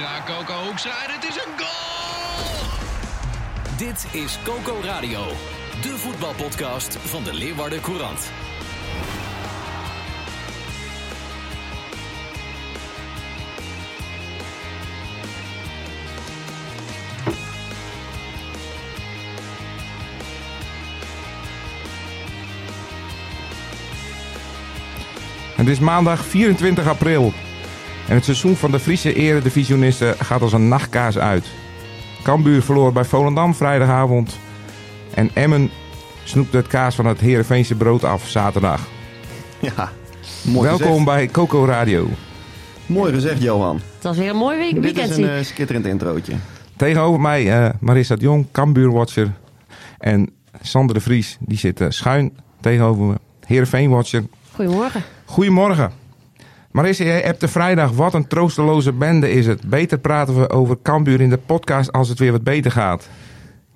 Hoekstra, Coco Hoekstra en het is een goal! Dit is Coco Radio, de voetbalpodcast van de Leeuwarden Courant. Het is maandag 24 april. En het seizoen van de Friese eredivisionisten gaat als een nachtkaars uit. Cambuur verloor bij Volendam vrijdagavond. En Emmen snoepte het kaas van het Heerenveense brood af zaterdag. Ja, mooi Welkom gezegd. bij Coco Radio. Mooi gezegd, Johan. Het was weer een mooi week, Dit weekend. is een eh, skitterend introotje. Tegenover mij eh, Marissa de Jong, Cambuur-watcher. En Sander de Vries, die zit eh, schuin tegenover me. Heerenveen-watcher. Goedemorgen. Goedemorgen. Marissa, jij hebt de vrijdag. Wat een troosteloze bende is het. Beter praten we over Cambuur in de podcast als het weer wat beter gaat.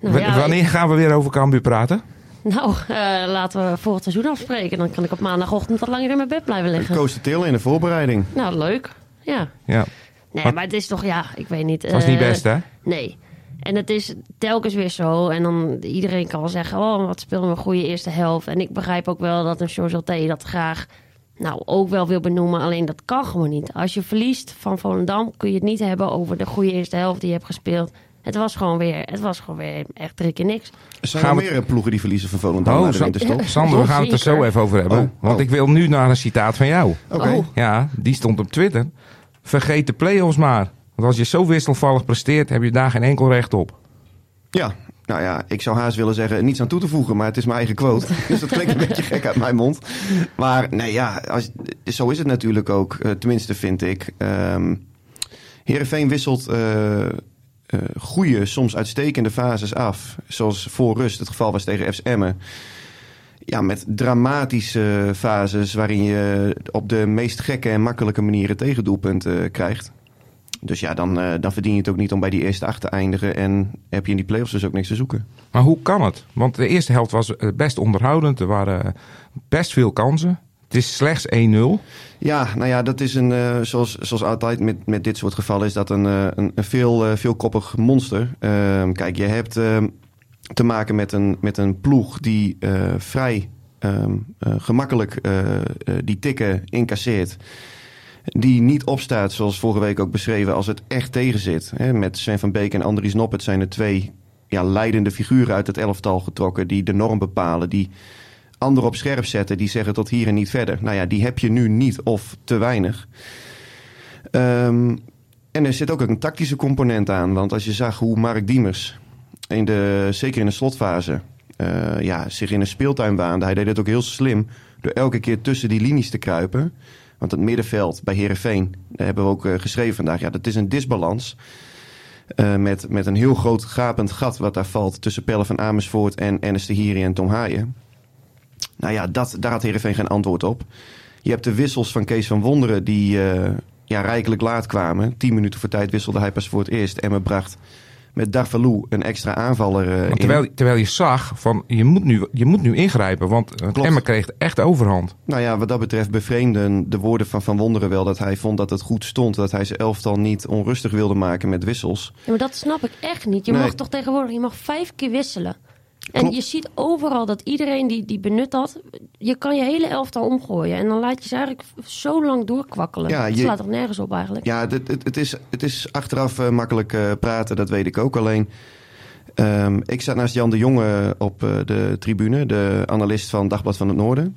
Nou, ja, wanneer gaan we weer over Cambuur praten? Nou, eh, laten we voor het seizoen afspreken. Dan kan ik op maandagochtend wat langer in mijn bed blijven liggen. Koos de Til in de voorbereiding. Nou, leuk. Ja. Ja, Nee, maar het is toch, ja, ik weet niet. het was niet eh, best hè? Nee. En het is telkens weer zo. En dan iedereen kan wel zeggen, oh, wat speelde een goede eerste helft. En ik begrijp ook wel dat een George dat graag nou ook wel wil benoemen. Alleen dat kan gewoon niet. Als je verliest van Volendam kun je het niet hebben over de goede eerste helft die je hebt gespeeld. Het was gewoon weer, het was gewoon weer echt drie keer niks. Er zijn Gaan er we- meer eh, ploegen die verliezen van Volendam Oh, de. Sander, we gaan het er zo even over hebben. Oh, Want oh. ik wil nu naar een citaat van jou. Oké. Oh. Ja, die stond op Twitter. Vergeet de play-offs maar. Want als je zo wisselvallig presteert, heb je daar geen enkel recht op. Ja, nou ja, ik zou haast willen zeggen niets aan toe te voegen, maar het is mijn eigen quote. dus dat klinkt een beetje gek uit mijn mond. Maar nee, ja, als, zo is het natuurlijk ook. eh, tenminste, vind ik. Ehm Heerenveen wisselt eh eh, goede, soms uitstekende fases af. Zoals voor rust het geval was tegen FC Emmen. Ja, met dramatische fases waarin je op de meest gekke en makkelijke manieren tegendoelpunten krijgt. Dus ja, dan, eh, dan verdien je het ook niet om bij die eerste acht te eindigen. En heb je in die play-offs dus ook niks te zoeken. Maar hoe kan het? Want de eerste helft was eh, best onderhoudend. Er waren eh, best veel kansen. Het is slechts 1-0. Ja, nou ja, dat is een, zoals, zoals altijd met, met dit soort gevallen, is dat een, een, een veel, eh, veelkoppig monster. Ehm, kijk, je hebt ehm, te maken met een, met een ploeg die vrij ehm, eh, gemakkelijk die tikken incasseert. Die niet opstaat, zoals vorige week ook beschreven, als het echt tegenzit. Hè, met Sven van Beek en Andries Noppert zijn er twee ja, leidende figuren uit het elftal getrokken. Die de norm bepalen, die anderen op scherp zetten. Die zeggen tot hier en niet verder. Nou ja, die heb je nu niet of te weinig. Ehm, en er zit ook een tactische component aan. Want als je zag hoe Mark Diemers, in de, zeker in de slotfase, eh, ja, zich in een speeltuin waande. Hij deed het ook heel slim door elke keer tussen die linies te kruipen. Want het middenveld bij Herenveen, daar hebben we ook eh, geschreven vandaag. Ja, dat is een disbalans. Eh, met, met een heel groot gapend gat wat daar valt tussen Pelle van Amersfoort en Ernest de Hiri en Tom Haaien. Nou ja, dat, daar had Heerenveen geen antwoord op. Je hebt de wissels van Kees van Wonderen die eh, ja, rijkelijk laat kwamen. Tien minuten voor tijd wisselde hij pas voor het eerst. En me bracht met Darvalou een extra aanvaller eh, in. terwijl, terwijl je zag van je moet nu, je moet nu ingrijpen. Want eh. Emma kreeg echt overhand. Nou ja, wat dat betreft bevreemden de woorden van Van Wonderen wel... dat hij vond dat het goed stond. Dat hij zijn elftal niet onrustig wilde maken met wissels. Ja, maar dat snap ik echt niet. Je Nee. mag toch tegenwoordig, je mag vijf keer wisselen. En je ziet overal dat iedereen die, die benut dat, je kan je hele elftal omgooien. En dan laat je ze eigenlijk zo lang doorkwakkelen. Ja, Het je- slaat toch nergens op eigenlijk? Ja, het, het, het, is, het is achteraf eh, makkelijk eh, praten, dat weet ik ook. Alleen, ehm, ik zat naast Jan de Jonge op eh, de tribune, de analist van Dagblad van het Noorden.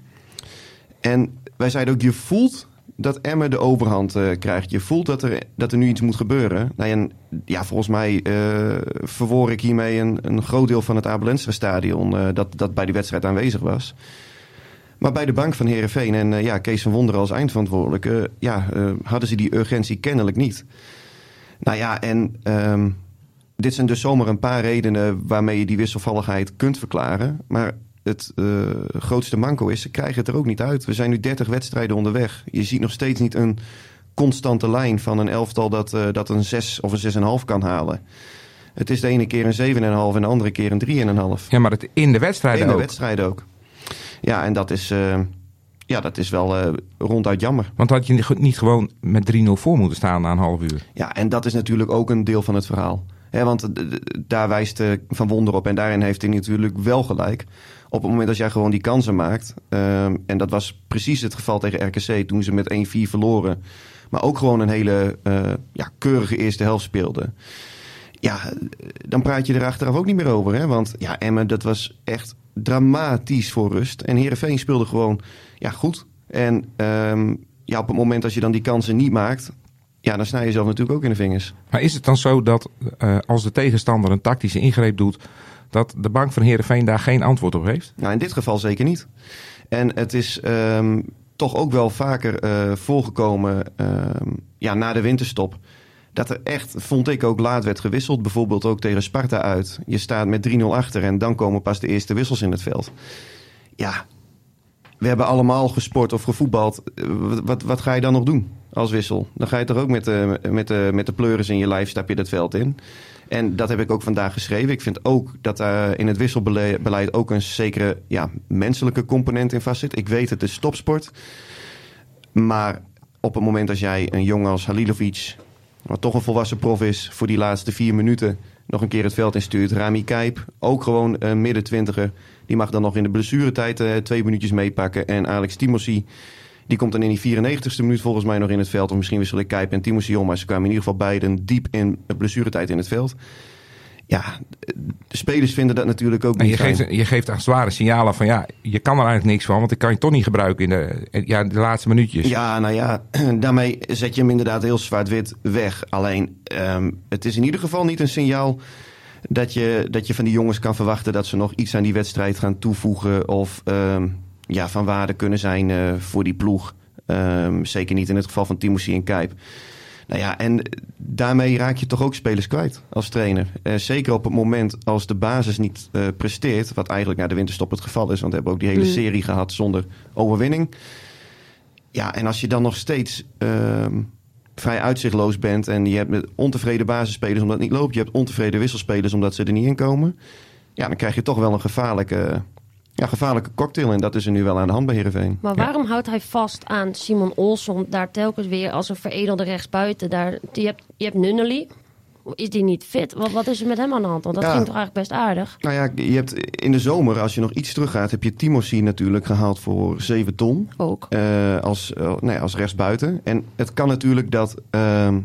En wij zeiden ook, je voelt dat Emmen de overhand eh, krijgt. Je voelt dat er, dat er nu iets moet gebeuren. Nou, en, ja, volgens mij eh verwoor ik hiermee een, een groot deel van het Abelensra stadion... eh, dat, dat bij die wedstrijd aanwezig was. Maar bij de bank van Herenveen en ja, Kees van Wonderen als eindverantwoordelijke, ja, hadden ze die urgentie kennelijk niet. Nou ja, en ehm, dit zijn dus zomaar een paar redenen waarmee je die wisselvalligheid kunt verklaren. Maar het eh, grootste manco is, ze krijgen het er ook niet uit. We zijn nu 30 wedstrijden onderweg. Je ziet nog steeds niet een constante lijn van een elftal dat, eh, dat een 6 of een 6,5 kan halen. Het is de ene keer een 7,5 en de andere keer een 3,5. Ja, maar het in de wedstrijden In de ook. wedstrijden ook. Ja, en dat is, eh, ja, dat is wel ronduit jammer. Want had je niet gewoon met 3-0 voor moeten staan na een half uur? Ja, en dat is natuurlijk ook een deel van het verhaal. Want eh, daar wijst eh, Van Wonder op en daarin heeft hij natuurlijk wel gelijk. Op het moment dat jij gewoon die kansen maakt, ehm, en dat was precies het geval tegen RKC toen ze met 1-4 verloren, maar ook gewoon een hele eh, ja, keurige eerste helft speelden. Ja, eh, dan praat je er achteraf ook niet meer over. Hè? Want ja, Emmen, dat was echt dramatisch voor rust. En Herenveen speelde gewoon ja, goed. En ehm, ja, op het moment dat je dan die kansen niet maakt, ja, dan snij je jezelf natuurlijk ook in de vingers. Maar is het dan zo dat eh, als de tegenstander een tactische ingreep doet, dat de bank van Heerenveen daar geen antwoord op heeft? Nou, in dit geval zeker niet. En het is ehm, toch ook wel vaker eh, voorgekomen ehm, ja, na de winterstop. Dat er echt, vond ik ook, laat werd gewisseld. Bijvoorbeeld ook tegen Sparta uit. Je staat met 3-0 achter en dan komen pas de eerste wissels in het veld. Ja, we hebben allemaal gesport of gevoetbald. Eh, Wat, wat, ga je dan nog doen als wissel? Dan ga je toch ook met de, met de, met de pleuris in je lijf stap je dat veld in. En dat heb ik ook vandaag geschreven. Ik vind ook dat daar in het wisselbeleid ook een zekere ja, menselijke component in vastzit. Ik weet het is topsport. Maar op het moment dat jij een jongen als Halilovic, wat toch een volwassen prof is, voor die laatste vier minuten nog een keer het veld instuurt. Rami Kijp, ook gewoon een midden twintiger. Die mag dan nog in de blessuretijd eh, twee minuutjes meepakken. En Alex Timossi, die komt dan in die 94ste minuut volgens mij nog in het veld. Of misschien wissel ik Kijp en Timossi om. Maar ze kwamen in ieder geval beiden diep in de blessuretijd in het veld. Ja, de spelers vinden dat natuurlijk ook En niet je geeft, je geeft zware signalen van ja, je kan er eigenlijk niks van, want ik kan je toch niet gebruiken in de, ja, de laatste minuutjes. Ja, nou ja, daarmee zet je hem inderdaad heel zwart-wit weg. Alleen, ehm, het is in ieder geval niet een signaal dat je, dat je van die jongens kan verwachten dat ze nog iets aan die wedstrijd gaan toevoegen of ehm, ja, van waarde kunnen zijn eh, voor die ploeg. Ehm, zeker niet in het geval van Timothy en Kijp. Nou ja, en daarmee raak je toch ook spelers kwijt als trainer. Eh, zeker op het moment als de basis niet eh, presteert, wat eigenlijk na de winterstop het geval is, want we hebben ook die hele Mm. serie gehad zonder overwinning. Ja, en als je dan nog steeds ehm, vrij uitzichtloos bent en je hebt met ontevreden basisspelers omdat het niet loopt, je hebt ontevreden wisselspelers omdat ze er niet in komen, ja, dan krijg je toch wel een gevaarlijke, ja, gevaarlijke cocktail. En dat is er nu wel aan de hand bij Heerenveen. Maar waarom houdt hij vast aan Simon Olsson daar telkens weer als een veredelde rechtsbuiten? Daar, je, hebt, je hebt Nunnely. Is die niet fit? Wat, wat is er met hem aan de hand? Want dat Ja. ging toch eigenlijk best aardig? Nou ja, je hebt in de zomer, als je nog iets teruggaat, heb je Timothy natuurlijk gehaald voor 7 ton. Ook. eh, als, eh, als rechtsbuiten. En het kan natuurlijk dat, ehm,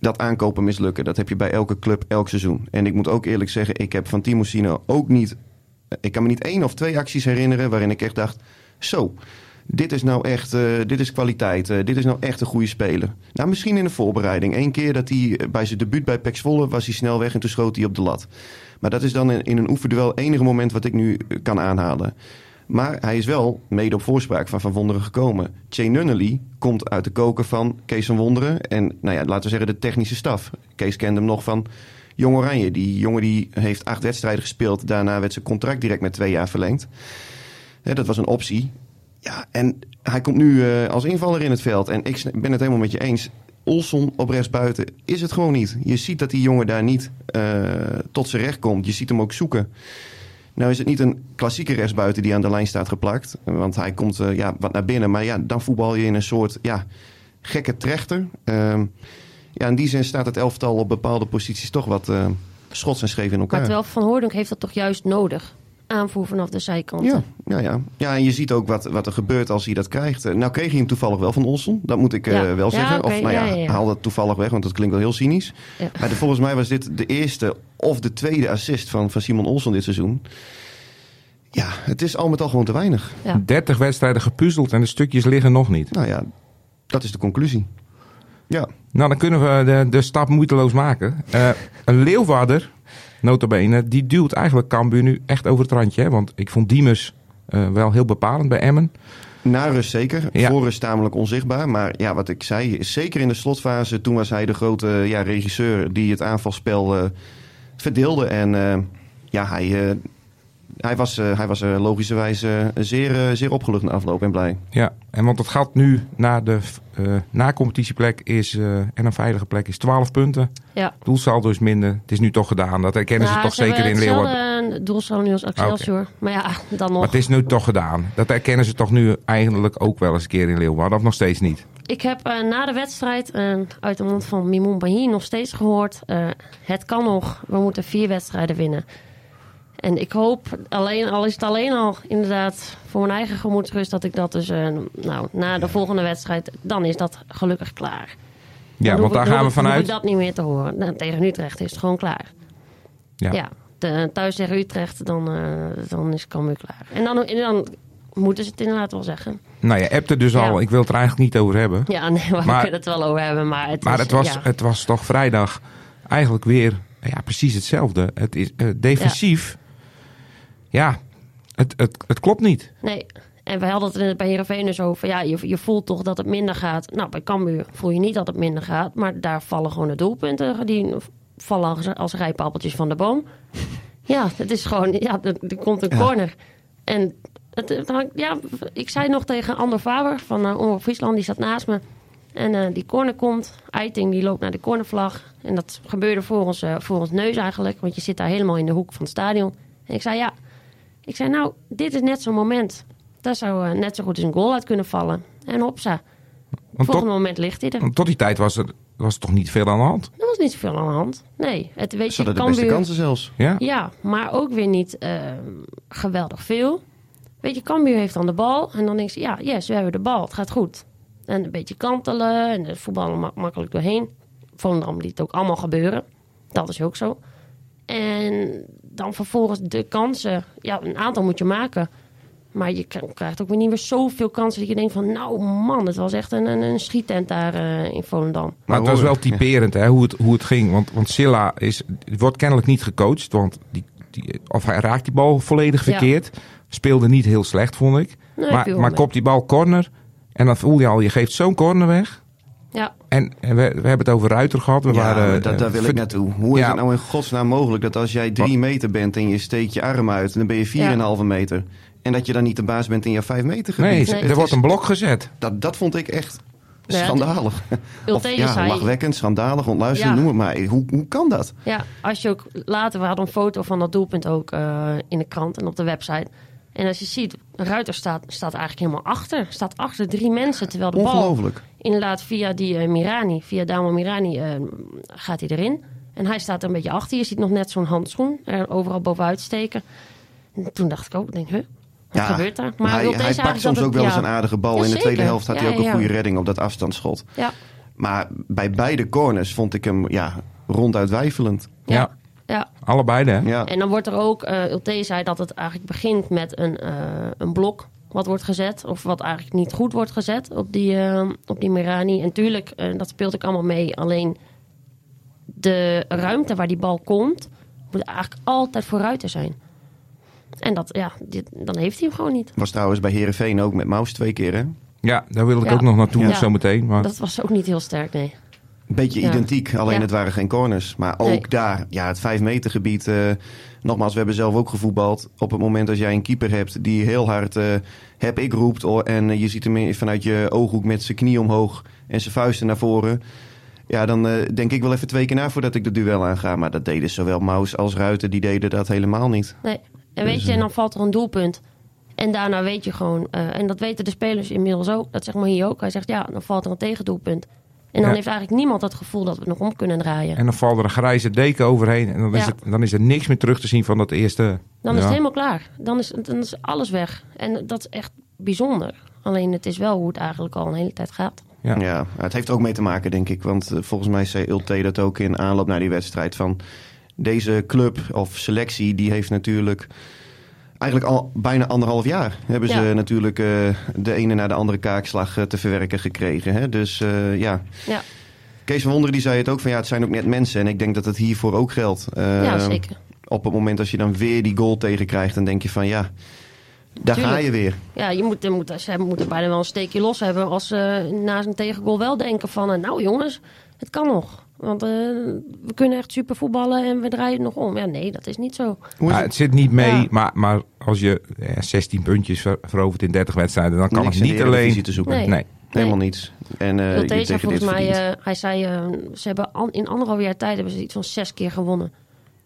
dat aankopen mislukken. Dat heb je bij elke club elk seizoen. En ik moet ook eerlijk zeggen, ik heb van Timosino ook niet... Ik kan me niet één of twee acties herinneren waarin ik echt dacht... Zo, dit is nou echt, eh, dit is kwaliteit. eh, dit is nou echt een goede speler. Nou, misschien in de voorbereiding. Eén keer dat hij eh, bij zijn debuut bij Pax Volle was hij snel weg en toen schoot hij op de lat. Maar dat is dan in, in een oefenduel enige moment wat ik nu kan aanhalen. Maar hij is wel mede op voorspraak van Van Wonderen gekomen. Che Nunnally komt uit de koker van Kees van Wonderen. En nou ja, laten we zeggen de technische staf. Kees kende hem nog van Jong Oranje. Die jongen die heeft acht wedstrijden gespeeld. Daarna werd zijn contract direct met twee jaar verlengd. Dat was een optie. Ja, en hij komt nu eh, als invaller in het veld. En ik ben het helemaal met je eens. Olson op rechtsbuiten is het gewoon niet. Je ziet dat die jongen daar niet eh, tot zijn recht komt. Je ziet hem ook zoeken. Nou is het niet een klassieke rechtsbuiten die aan de lijn staat geplakt. Want hij komt eh, ja, wat naar binnen. Maar ja, dan voetbal je in een soort ja, gekke trechter. Ehm, ja, in die zin staat het elftal op bepaalde posities toch wat eh, schots en scheef in Maar elkaar. terwijl Van Hoordonk heeft dat toch juist nodig? Aanvoer vanaf de zijkanten. Ja, ja, ja. ja, en je ziet ook wat, wat er gebeurt als hij dat krijgt. Eh, Nou kreeg hij hem toevallig wel van Olsen. Dat moet ik eh, Ja. wel Ja, zeggen. oké, Of nou ja, ja, ja, ja. haal dat toevallig weg, want dat klinkt wel heel cynisch. Ja. Maar de- volgens mij was dit de eerste of de tweede assist van, van Simon Olsen dit seizoen. Ja, het is al met al gewoon te weinig. Ja. 30 wedstrijden gepuzzeld en de stukjes liggen nog niet. Nou ja, dat is de conclusie. Ja, Nou, dan kunnen we de, de stap moeiteloos maken. Eh, een Leeuwarder, notabene, die duwt eigenlijk Cambuur nu echt over het randje. Hè? Want ik vond Diemers eh, wel heel bepalend bij Emmen. Na rust zeker. Ja. Voor rust tamelijk onzichtbaar. Maar ja, wat ik zei, zeker in de slotfase, toen was hij de grote ja, regisseur die het aanvalspel eh, verdeelde. En ja, hij, hij was, eh, hij was er logischerwijs eh, zeer, eh, zeer opgelucht na afloop en blij. Ja, en want het gat nu naar de eh na-competitieplek is, eh, en een veilige plek is 12 punten. Ja. Doelsaldo is minder. Het is nu toch gedaan. Dat herkennen ze toch ze zeker in Leeuwarden. doelsaldo nu als Excelsior. Maar ja, dan nog. Maar het is nu toch gedaan. Dat herkennen ze toch nu eigenlijk ook wel eens een keer in Leeuwarden. Of nog steeds niet. Ik heb eh, na de wedstrijd eh, uit de mond van Mimoun Bahi nog steeds gehoord... eh, het kan nog, we moeten vier wedstrijden winnen. En ik hoop, alleen, al is het alleen al inderdaad voor mijn eigen gemoedsrust... dat ik dat dus eh, nou, na de volgende wedstrijd, dan is dat gelukkig klaar. Ja, want daar gaan we dan hoef vanuit. ik dat niet meer te horen. Nou, tegen Utrecht is het gewoon klaar. Ja. Ja, de, thuis tegen Utrecht, dan, eh, dan is Cambuur klaar. En dan, en dan moeten ze het inderdaad wel zeggen. Nou ja, appte dus Ja. al. Ik wil het er eigenlijk niet over hebben. Ja, nee, maar, Maar- we kunnen het wel over hebben. Maar het, Maar is, het was, ja. het was toch vrijdag eigenlijk weer ja, precies hetzelfde. Het is eh, defensief. Ja, het, het, het klopt niet. Nee. En wij hadden het bij Heerenveen dus over. Ja, je, je voelt toch dat het minder gaat. Nou, bij Cambuur voel je niet dat het minder gaat. Maar daar vallen gewoon de doelpunten. Die vallen als, als rijpappeltjes van de boom. Ja, het is gewoon... Ja, er, er komt een corner. En het, het hangt- ja, ik zei nog tegen Ander Faber van uh, Omroep Friesland. Die zat naast me. En eh, die corner komt. Eiting die loopt naar de cornervlag. En dat gebeurde voor ons, eh, voor ons neus eigenlijk. Want je zit daar helemaal in de hoek van het stadion. En ik zei ja... Ik zei, nou, dit is net zo'n moment. Daar zou eh, net zo goed eens een goal uit kunnen vallen. En hopsa, Want volgende tot, moment ligt hij er. want tot die tijd was er, was er toch niet veel aan de hand. Er was niet zoveel aan de hand. Nee, het weet Ze je, de beste kansen zelfs. Ja? Ja, maar ook weer niet eh, geweldig veel. Weet je, Cambuur heeft dan de bal. En dan denk je, ja, yes, we hebben de bal. Het gaat goed. En een beetje kantelen. En de voetballen mak- makkelijk doorheen. Volendam liet het ook allemaal gebeuren. Dat is ook zo. En dan vervolgens de kansen. Ja, een aantal moet je maken. Maar je krijgt ook weer niet meer zoveel kansen dat je denkt van... Nou man, het was echt een, een, een schiettent daar eh, in Volendam. Maar het was wel typerend hè, hoe, het, hoe het ging. Want, want Silla is, wordt kennelijk niet gecoacht. Want die, die, of hij raakt die bal volledig Ja. verkeerd. Speelde niet heel slecht, vond ik. Nee, maar maar kopt die bal corner. En dan voel je al, je geeft zo'n corner weg. Ja, En, en we, we hebben het over Ruiter gehad. We Ja, waren, maar dat, eh, daar wil ik naartoe. Hoe is Ja. het nou in godsnaam mogelijk dat als jij drie meter bent en je steekt je arm uit, dan ben je 4,5 meter. En dat je dan niet de baas bent in je 5 meter gebied. Nee, Nee. er wordt een blok gezet. Dat, dat vond ik echt Ja, schandalig. Of, ja, zei- lachwekkend, schandalig, ontluisterend, Ja. noem het maar. Hoe, hoe kan dat? Ja, als je ook later, we hadden een foto van dat doelpunt ook eh, in de krant en op de website. En als je ziet, Ruiter staat, staat eigenlijk helemaal achter. Staat achter drie mensen, terwijl de bal Ongelooflijk. inderdaad via die eh, Mirani, via Damo Mirani, eh, gaat hij erin. En hij staat er een beetje achter. Je ziet nog net zo'n handschoen er overal bovenuit steken. En toen dacht ik ook, denk, huh, wat gebeurt daar? hij, Ulte hij pakt soms dat ook het- wel eens ja. een aardige bal. Ja, in de tweede helft had hij Ja, ook een ja. goede redding op dat afstandsschot. Ja, Maar bij beide corners vond ik hem ja, ronduit weifelend. Ja, ja, allebei hè. Ja. En dan wordt er ook, eh Ulte zei dat het eigenlijk begint met een, eh, een blok wat wordt gezet. Of wat eigenlijk niet goed wordt gezet op die, eh, op die Mirani. En tuurlijk, eh, dat speelt ook allemaal mee. Alleen de ruimte waar die bal komt, moet eigenlijk altijd vooruit te zijn. En dat, ja, dit, dan heeft hij hem gewoon niet. Was trouwens bij Herenveen ook met Maus twee keer, hè? Ja, daar wil ik Ja. ook nog naartoe Ja. zo meteen. Maar Dat was ook niet heel sterk, nee. Beetje Ja. identiek, alleen Ja. het waren geen corners. Maar ook Nee. daar, ja, het 5 meter gebied. eh, nogmaals, we hebben zelf ook gevoetbald. Op het moment dat jij een keeper hebt die heel hard eh, heb ik roept. oh, en eh, je ziet hem vanuit je ooghoek met zijn knie omhoog en zijn vuisten naar voren. Ja, dan denk ik wel even twee keer na voordat ik de duel aanga. Maar dat deden zowel Maus als Ruiten, die deden dat helemaal niet. Nee. En weet Dus, je, en dan valt er een doelpunt. En daarna weet je gewoon, en dat weten de spelers inmiddels ook. Dat zegt maar hier ook. Hij zegt ja, dan valt er een tegendoelpunt. En dan Ja. heeft eigenlijk niemand het gevoel dat we het nog om kunnen draaien. En dan valt er een grijze deken overheen. En dan is, het, dan is er niks meer terug te zien van dat eerste. Dan is het helemaal klaar. Dan is, dan is alles weg. En dat is echt bijzonder. Alleen het is wel hoe het eigenlijk al een hele tijd gaat. Ja. Ja. het heeft er ook mee te maken, denk ik. Want eh, volgens mij zei Ulte dat ook in aanloop naar die wedstrijd. Van deze club of selectie, die heeft natuurlijk... Eigenlijk al bijna anderhalf jaar hebben ze Ja. natuurlijk eh, de ene naar de andere kaakslag eh, te verwerken gekregen. Hè? Dus eh, ja, Ja, Kees van Wonderen die zei het ook van ja, het zijn ook net mensen. En ik denk dat het hiervoor ook geldt. Ja zeker. Op het moment als je dan weer die goal tegenkrijgt, dan denk je van ja, Daar ga je weer. Ja, je moet, je moet, ze moeten bijna wel een steekje los hebben als ze na zijn tegengoal wel denken van... nou jongens, het kan nog. Want eh, we kunnen echt super voetballen en we draaien het nog om. Ja, nee, dat is niet zo. Het? het zit niet mee, Ja. maar, maar als je ja, 16 puntjes ver- verovert in 30 wedstrijden, dan kan Niks het niet alleen. Te zoeken. Nee. Nee. Helemaal niets. En eh, je Ulte zei degradeert volgens mij, eh, hij zei, eh, ze hebben an- in anderhalf jaar tijd hebben ze iets van zes keer gewonnen.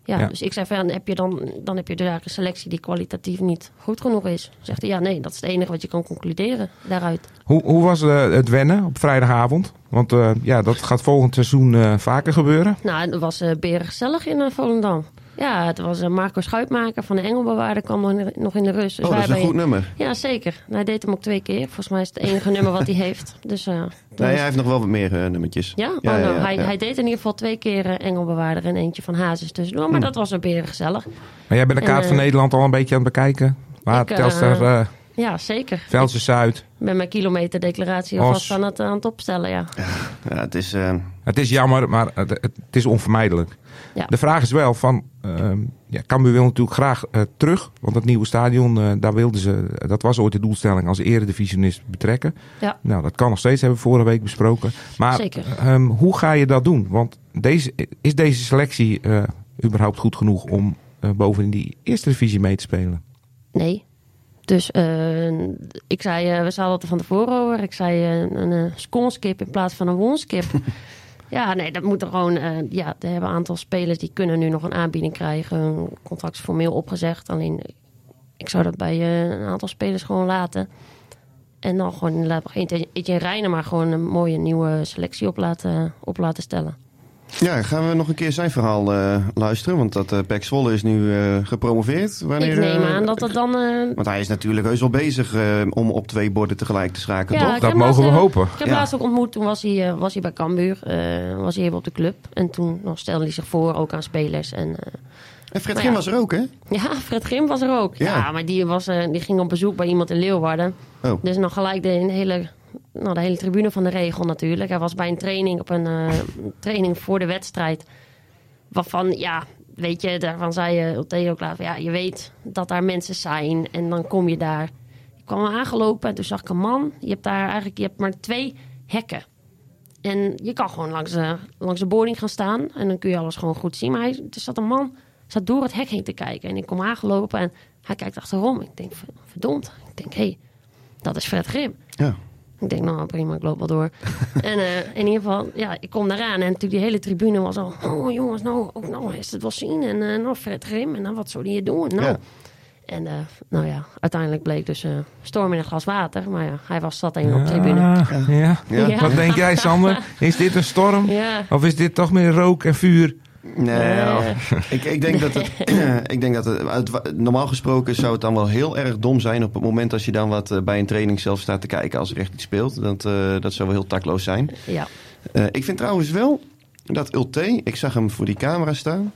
Ja, Ja. dus ik zei van, ja, heb je dan, dan heb je dus eigenlijk een selectie die kwalitatief niet goed genoeg is. Zegt hij, ja, nee, dat is het enige wat je kan concluderen daaruit. Hoe, hoe was eh, het wennen op vrijdagavond? Want eh, ja, dat gaat volgend seizoen eh, vaker gebeuren. Nou, het was eh beren gezellig in eh, Volendam. Ja, het was eh, Marco Schuitmaker van de Engelbewaarder kwam nog in de, nog in de rust. Dus oh, dat wij is een hebben- goed nummer. Ja, zeker. Hij deed hem ook twee keer. Volgens mij is het het enige nummer wat hij heeft. Dus, eh, Nee, hij heeft nog wel wat meer eh, nummertjes. Ja, Ja, oh, ja, nou, ja, hij, ja. hij deed in ieder geval twee keer eh, Engelbewaarder en eentje van Hazes tussendoor. Maar Hm. dat was een beren gezellig. Maar jij bent de En, kaart van eh, Nederland al een beetje aan het bekijken. Waar ik, eh, Telstar, eh Ja, zeker. Veldse Zuid. Ben mijn kilometerdeclaratie alvast aan het, aan het opstellen, ja. Ja, het is... eh, Het is jammer, maar het, het is onvermijdelijk. Ja. De vraag is wel van, ehm ja, Cambuur wil natuurlijk graag eh, terug. Want het nieuwe stadion, eh, daar wilden ze, dat was ooit de doelstelling als eredivisionist betrekken. Ja. Nou, dat kan nog steeds, hebben we vorige week besproken. Maar Zeker. ehm, hoe ga je dat doen? Want deze, is deze selectie eh, überhaupt goed genoeg om eh, boven in die eerste divisie mee te spelen? Nee. Dus eh, ik zei, eh, we zaten het er van tevoren over. Ik zei eh, een uh, sconeskip in plaats van een wonskip. ja, nee, dat moet er gewoon... ja, er hebben een aantal spelers die kunnen nu nog een aanbieding krijgen. Hun contract is formeel opgezegd. Alleen, ik zou dat bij een aantal spelers gewoon laten. En dan gewoon inderdaad nog eentje Reiner, maar gewoon een mooie nieuwe selectie op laten, op laten stellen. Ja, gaan we nog een keer zijn verhaal eh, luisteren? Want dat eh Pek Zwolle is nu eh, gepromoveerd. Wanneer, ik neem aan dat dat dan... eh, Want hij is natuurlijk heus wel bezig eh, om op twee borden tegelijk te schakelen, Ja, toch? Dat mogen we laatst, hopen. Ik heb hem Ja. laatst ook ontmoet. Toen was hij, eh, was hij bij Cambuur. eh, was hij even op de club. En toen nog stelde hij zich voor ook aan spelers. En, eh, En Fred Grim ja. was er ook, hè? ja, Fred Grim was er ook. Ja. Ja, maar die, was, eh, die ging op bezoek bij iemand in Leeuwarden. Oh. Dus nog gelijk de hele, nou, de hele tribune van de regel natuurlijk. Hij was bij een training op een eh, training voor de wedstrijd. Waarvan, ja, weet je, daarvan zei je Theo later. Ja, je weet dat daar mensen zijn en dan kom je daar. Ik kwam aangelopen en toen zag ik een man. Je hebt daar eigenlijk je hebt maar twee hekken. En je kan gewoon langs de, langs de boarding gaan staan. En dan kun je alles gewoon goed zien. Maar hij, er zat een man zat door het hek heen te kijken. En ik kom aangelopen en hij kijkt achterom. Ik denk, verdomd. Ik denk, hé, hey, dat is Fred Grim. Ja. Ik denk, nou prima, ik loop wel door. en eh, in ieder geval, ja, ik kom daaraan. En natuurlijk die hele tribune was al... Oh jongens, nou, ook, nou is het wel zien. En eh, nou, Fred Grim. En nou, wat zou die hier doen? Nou. Ja. En eh, nou ja, uiteindelijk bleek dus eh, storm in een glas water. Maar ja, hij was zat even op de tribune. Ja, ja. Ja. Ja. Wat denk jij, Sander? Is dit een storm? Ja. Of is dit toch meer rook en vuur? Nee, ik, ik denk dat het, ik denk dat het, het- normaal gesproken zou het dan wel heel erg dom zijn op het moment als je dan wat eh, bij een training zelf staat te kijken als er echt iets speelt. Dat, eh, dat zou wel heel takloos zijn. Ja. Eh, ik vind trouwens wel dat Ulte, ik zag hem voor die camera staan.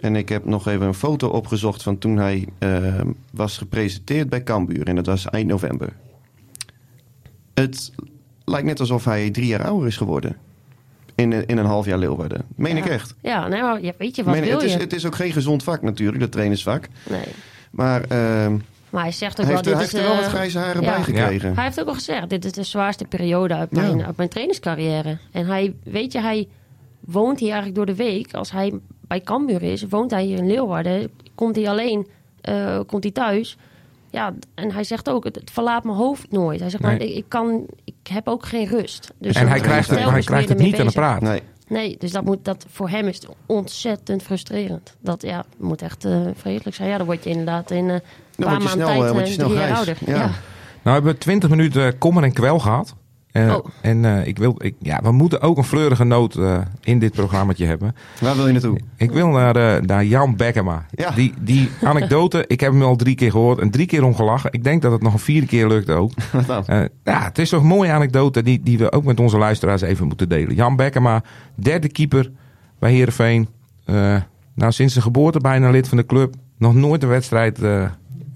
En ik heb nog even een foto opgezocht van toen hij was gepresenteerd bij Cambuur. En dat was eind november. Het lijkt net alsof hij drie jaar ouder is geworden. In, in een half jaar Leeuwarden. Meen ik Ja. echt. Ja, nee, maar ja, weet je, wat Meen- wil het, is, je? het is ook geen gezond vak natuurlijk, dat trainersvak. Nee. Maar ehm, Maar hij zegt ook hij wel... heeft, hij heeft er wel eh, wat grijze haren ja. bij gekregen. Hij heeft ook al gezegd, dit is de zwaarste periode uit Ja. mijn, uit mijn trainingscarrière. En hij, weet je, hij woont hier eigenlijk door de week. Als hij bij Cambuur is, woont hij hier in Leeuwarden. Komt hij alleen, eh, komt hij thuis. Ja, en hij zegt ook, het, verlaat mijn hoofd nooit. Hij zegt, Nee. ik, ik kan, ik heb ook geen rust. Dus En hij krijgt het, hij krijgt het niet ermee aan de praat. Nee. Nee, dus dat moet, dat, voor hem is het ontzettend frustrerend. Dat ja, moet echt eh vreselijk zijn. Ja, dan word je inderdaad in eh, een paar maanden tijd grijs. ouder. Ja. Ja. Nou hebben we 20 minuten kommer en kwel gehad. Eh, Oh. En eh, ik wil, ik, ja, we moeten ook een fleurige noot eh, in dit programmaatje hebben. Waar wil je naartoe? Ik wil naar, eh, naar Jan Bekkema. Ja. Die, die anekdote, ik heb hem al drie keer gehoord en drie keer om gelachen. Ik denk dat het nog een vierde keer lukt ook. Wat dan? Ja, het is toch een mooie anekdote die, die we ook met onze luisteraars even moeten delen. Jan Bekkema, derde keeper bij Heerenveen. Eh nou, sinds zijn geboorte bijna lid van de club. Nog nooit een wedstrijd eh,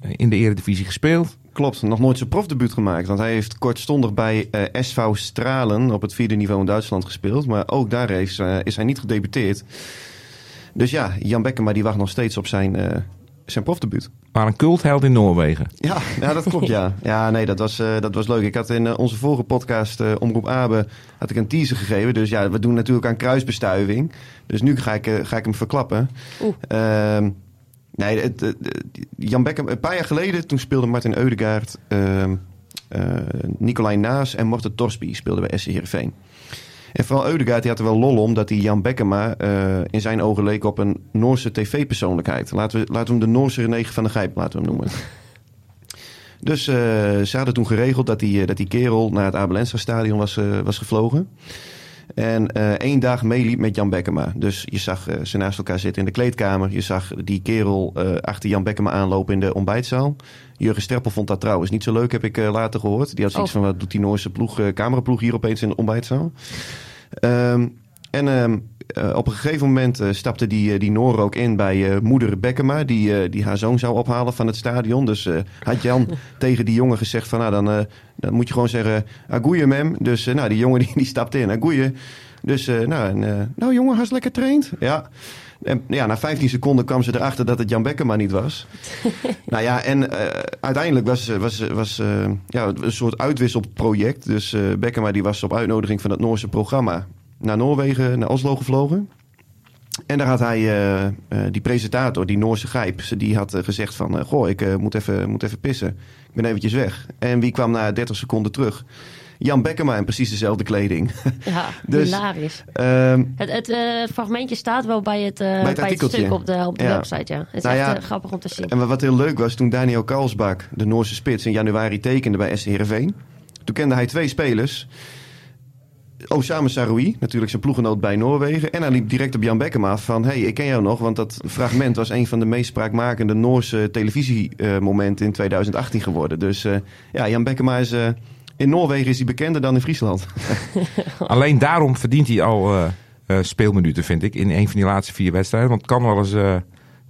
in de eredivisie gespeeld. Klopt, nog nooit zijn profdebuut gemaakt. Want hij heeft kortstondig bij eh, SV Stralen op het vierde niveau in Duitsland gespeeld. Maar ook daar is, eh, is hij niet gedebuteerd. Dus ja, Jan Bekkema die wacht nog steeds op zijn, eh, zijn profdebuut. maar een cultheld in Noorwegen. Ja, ja dat klopt, ja. Ja, nee, dat was, eh, dat was leuk. Ik had in onze vorige podcast, eh, Omroep Abe, had ik een teaser gegeven. Dus ja, we doen natuurlijk aan kruisbestuiving. Dus nu ga ik, ga ik hem verklappen. Oeh. Nee, het, Jan Beckham, een paar jaar geleden, toen speelde Martin Eudegaard, ehm eh, Nicolai Naas en Morten Torsby speelden bij SC Heerenveen. En vooral Eudegaard die had er wel lol om dat hij Jan Bekkema eh, in zijn ogen leek op een Noorse tv-persoonlijkheid. Laten we, laten we hem de Noorse René van der Gijp laten we hem noemen. Dus eh, ze hadden toen geregeld dat die, dat die kerel naar het Abelensa stadion was, was gevlogen. En eh, één dag meeliep met Jan Bekkema. Dus je zag eh, ze naast elkaar zitten in de kleedkamer. Je zag die kerel eh, achter Jan Bekkema aanlopen in de ontbijtzaal. Jurgen Streppel vond dat trouwens niet zo leuk, heb ik eh, later gehoord. Die had zoiets Oh. van, wat doet die Noorse ploeg, eh, cameraploeg hier opeens in de ontbijtzaal? Ehm, en ehm, eh, op een gegeven moment eh, stapte die, eh, die Noor ook in bij moeder Bekkema, die, die haar zoon zou ophalen van het stadion. Dus had Jan tegen die jongen gezegd van, nou dan, dan moet je gewoon zeggen, agoeie mem. Dus nou, die jongen die, die stapte in, agoeie. Dus nou, en, nou jongen, has lekker traind. Ja. En ja, na 15 seconden kwam ze erachter dat het Jan Bekkema niet was. nou ja, en uiteindelijk was, was, was eh, ja, een soort uitwisselproject. Dus eh Bekkema die was op uitnodiging van het Noorse programma naar Noorwegen, naar Oslo gevlogen. En daar had hij, eh, eh, die presentator, die Noorse Gijp, die had eh, gezegd van... goh, ik moet, even, moet even pissen. Ik ben eventjes weg. En wie kwam na 30 seconden terug? Jan Bekkema in precies dezelfde kleding. Ja, Dus- hilarisch. Ehm, Het, het fragmentje staat wel bij het, bij het, stuk op de, op de Ja. website, ja. Het is Nou echt ja, grappig om te zien. En wat heel leuk was, toen Daniel Karlsbak, de Noorse spits, in januari tekende bij SC Heerenveen. Toen kende hij twee spelers. Osama Saroui, natuurlijk zijn ploegenoot bij Noorwegen. En hij liep direct op Jan Bekkema af van... hey, ik ken jou nog, want dat fragment was een van de meest spraakmakende Noorse televisiemomenten in 2018 geworden. Dus eh, ja, Jan Bekkema is... eh, in Noorwegen is hij bekender dan in Friesland. Alleen daarom verdient hij al eh, speelminuten, vind ik, in een van die laatste vier wedstrijden. Want het kan wel eens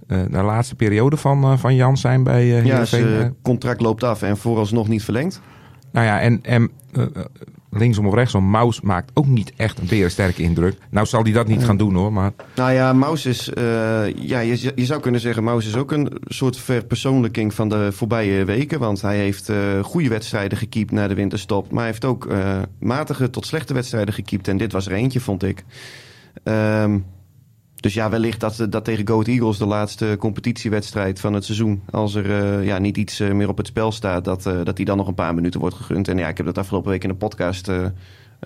de laatste periode van, van Jan zijn bij Ja, zijn contract loopt af en vooralsnog niet verlengd. Nou ja, en, en linksom of rechtsom, Maus maakt ook niet echt een berensterke indruk. Nou zal hij dat niet gaan doen hoor, maar Nou ja, Maus is, eh, ja, je, je zou kunnen zeggen, Maus is ook een soort verpersoonlijking van de voorbije weken. Want hij heeft eh, goede wedstrijden gekiept na de winterstop. Maar hij heeft ook eh, matige tot slechte wedstrijden gekiept. En dit was er eentje, vond ik. Ehm, dus ja, wellicht dat, dat tegen Goat Eagles de laatste competitiewedstrijd van het seizoen. Als er eh, ja, niet iets eh, meer op het spel staat, dat, eh, dat die dan nog een paar minuten wordt gegund. En ja, ik heb dat afgelopen week in de podcast uh,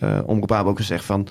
uh, ook gezegd van...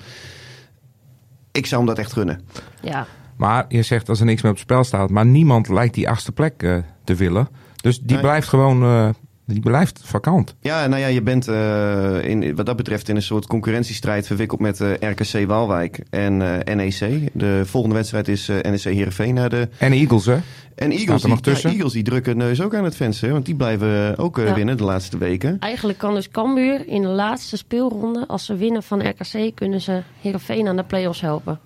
Ik zou hem dat echt gunnen. Ja, Maar je zegt als er niks meer op het spel staat. Maar niemand lijkt die achtste plek eh, te willen. Dus die Nee. blijft gewoon eh, die blijft vakant. Ja, nou ja, je bent eh, in, wat dat betreft in een soort concurrentiestrijd verwikkeld met eh, RKC Waalwijk en eh, NEC. De volgende wedstrijd is eh, NEC Heerenveen naar de... En Eagles, hè? En Eagles, er die, nog tussen? Ja, Eagles die drukken neus ook aan het venster, want die blijven ook Ja. winnen de laatste weken. eigenlijk kan dus Cambuur in de laatste speelronde, als ze winnen van RKC, kunnen ze Heerenveen aan de play-offs helpen.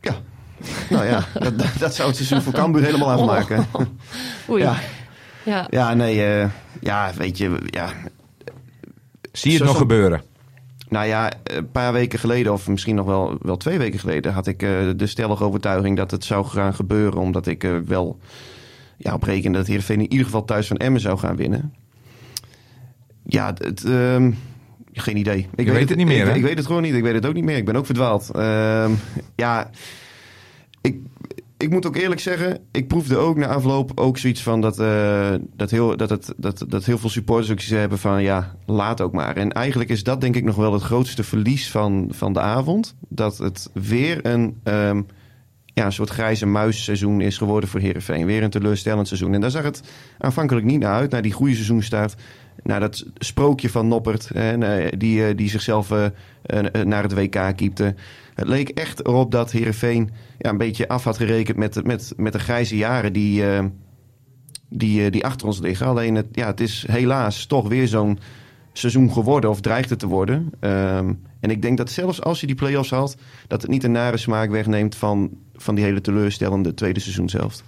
Ja, nou ja, dat, dat, dat zou het seizoen voor Cambuur helemaal afmaken. Oei. Ja. Ja. Ja, nee, eh, ja, weet je, ja, Zie je het Zo- nog zo- gebeuren? Nou ja, een paar weken geleden, of misschien nog wel, wel twee weken geleden, had ik eh, de stellige overtuiging dat het zou gaan gebeuren. Omdat ik eh, wel ja, op rekende dat Heerenveen in ieder geval thuis van Emmen zou gaan winnen. Ja, het, ehm, geen idee. Ik weet het niet meer, Ik, hè? ik weet het gewoon niet. Ik weet het ook niet meer. Ik ben ook verdwaald. Ehm, ja, ik, ik moet ook eerlijk zeggen, ik proefde ook na afloop ook zoiets van dat, eh, dat, heel, dat, het, dat, dat heel veel supporters ook hebben van ja, laat ook maar. En eigenlijk is dat denk ik nog wel het grootste verlies van, van de avond. Dat het weer een, ehm, ja, een soort grijze muisseizoen is geworden voor Herenveen. Weer een teleurstellend seizoen. En daar zag het aanvankelijk niet naar uit, naar die goede seizoenstart. Naar dat sprookje van Noppert, hè, die, eh, die zichzelf eh, naar het WK kiepte. Het leek echt erop dat Herenveen ja, een beetje af had gerekend met, de- met, met de grijze jaren die, eh, die, eh, die achter ons liggen. Alleen het, ja, het is helaas toch weer zo'n seizoen geworden, of dreigt het te worden. Ehm, en ik denk dat zelfs als je die play-offs haalt, dat het niet een nare smaak wegneemt van, van die hele teleurstellende tweede seizoen zelf.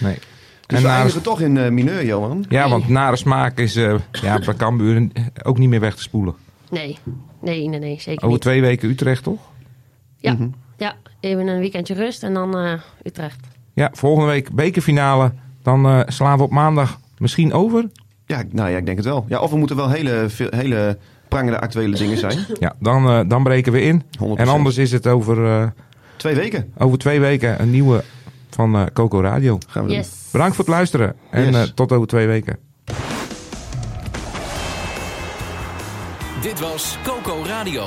Nee. Dus En we nare- eindigen toch in eh, mineur, Johan. Ja, want nare smaak is eh, ja, bij Cambuur ook niet meer weg te spoelen. Nee, nee, nee, nee zeker Over niet. twee weken Utrecht, toch? Ja, Mhm. ja, even een weekendje rust en dan eh, Utrecht. Ja, volgende week bekerfinale Dan eh, slaan we op maandag misschien over. Ja, nou ja, ik denk het wel. Ja, of er moeten wel hele, veel- hele prangende actuele dingen zijn. Ja, dan, eh, dan breken we in. 100%. En anders is het over, eh, Twee weken over twee weken een nieuwe van eh, Coco Radio. gaan we doen. Bedankt voor het luisteren. En Yes. eh, tot over twee weken. Dit was Coco Radio.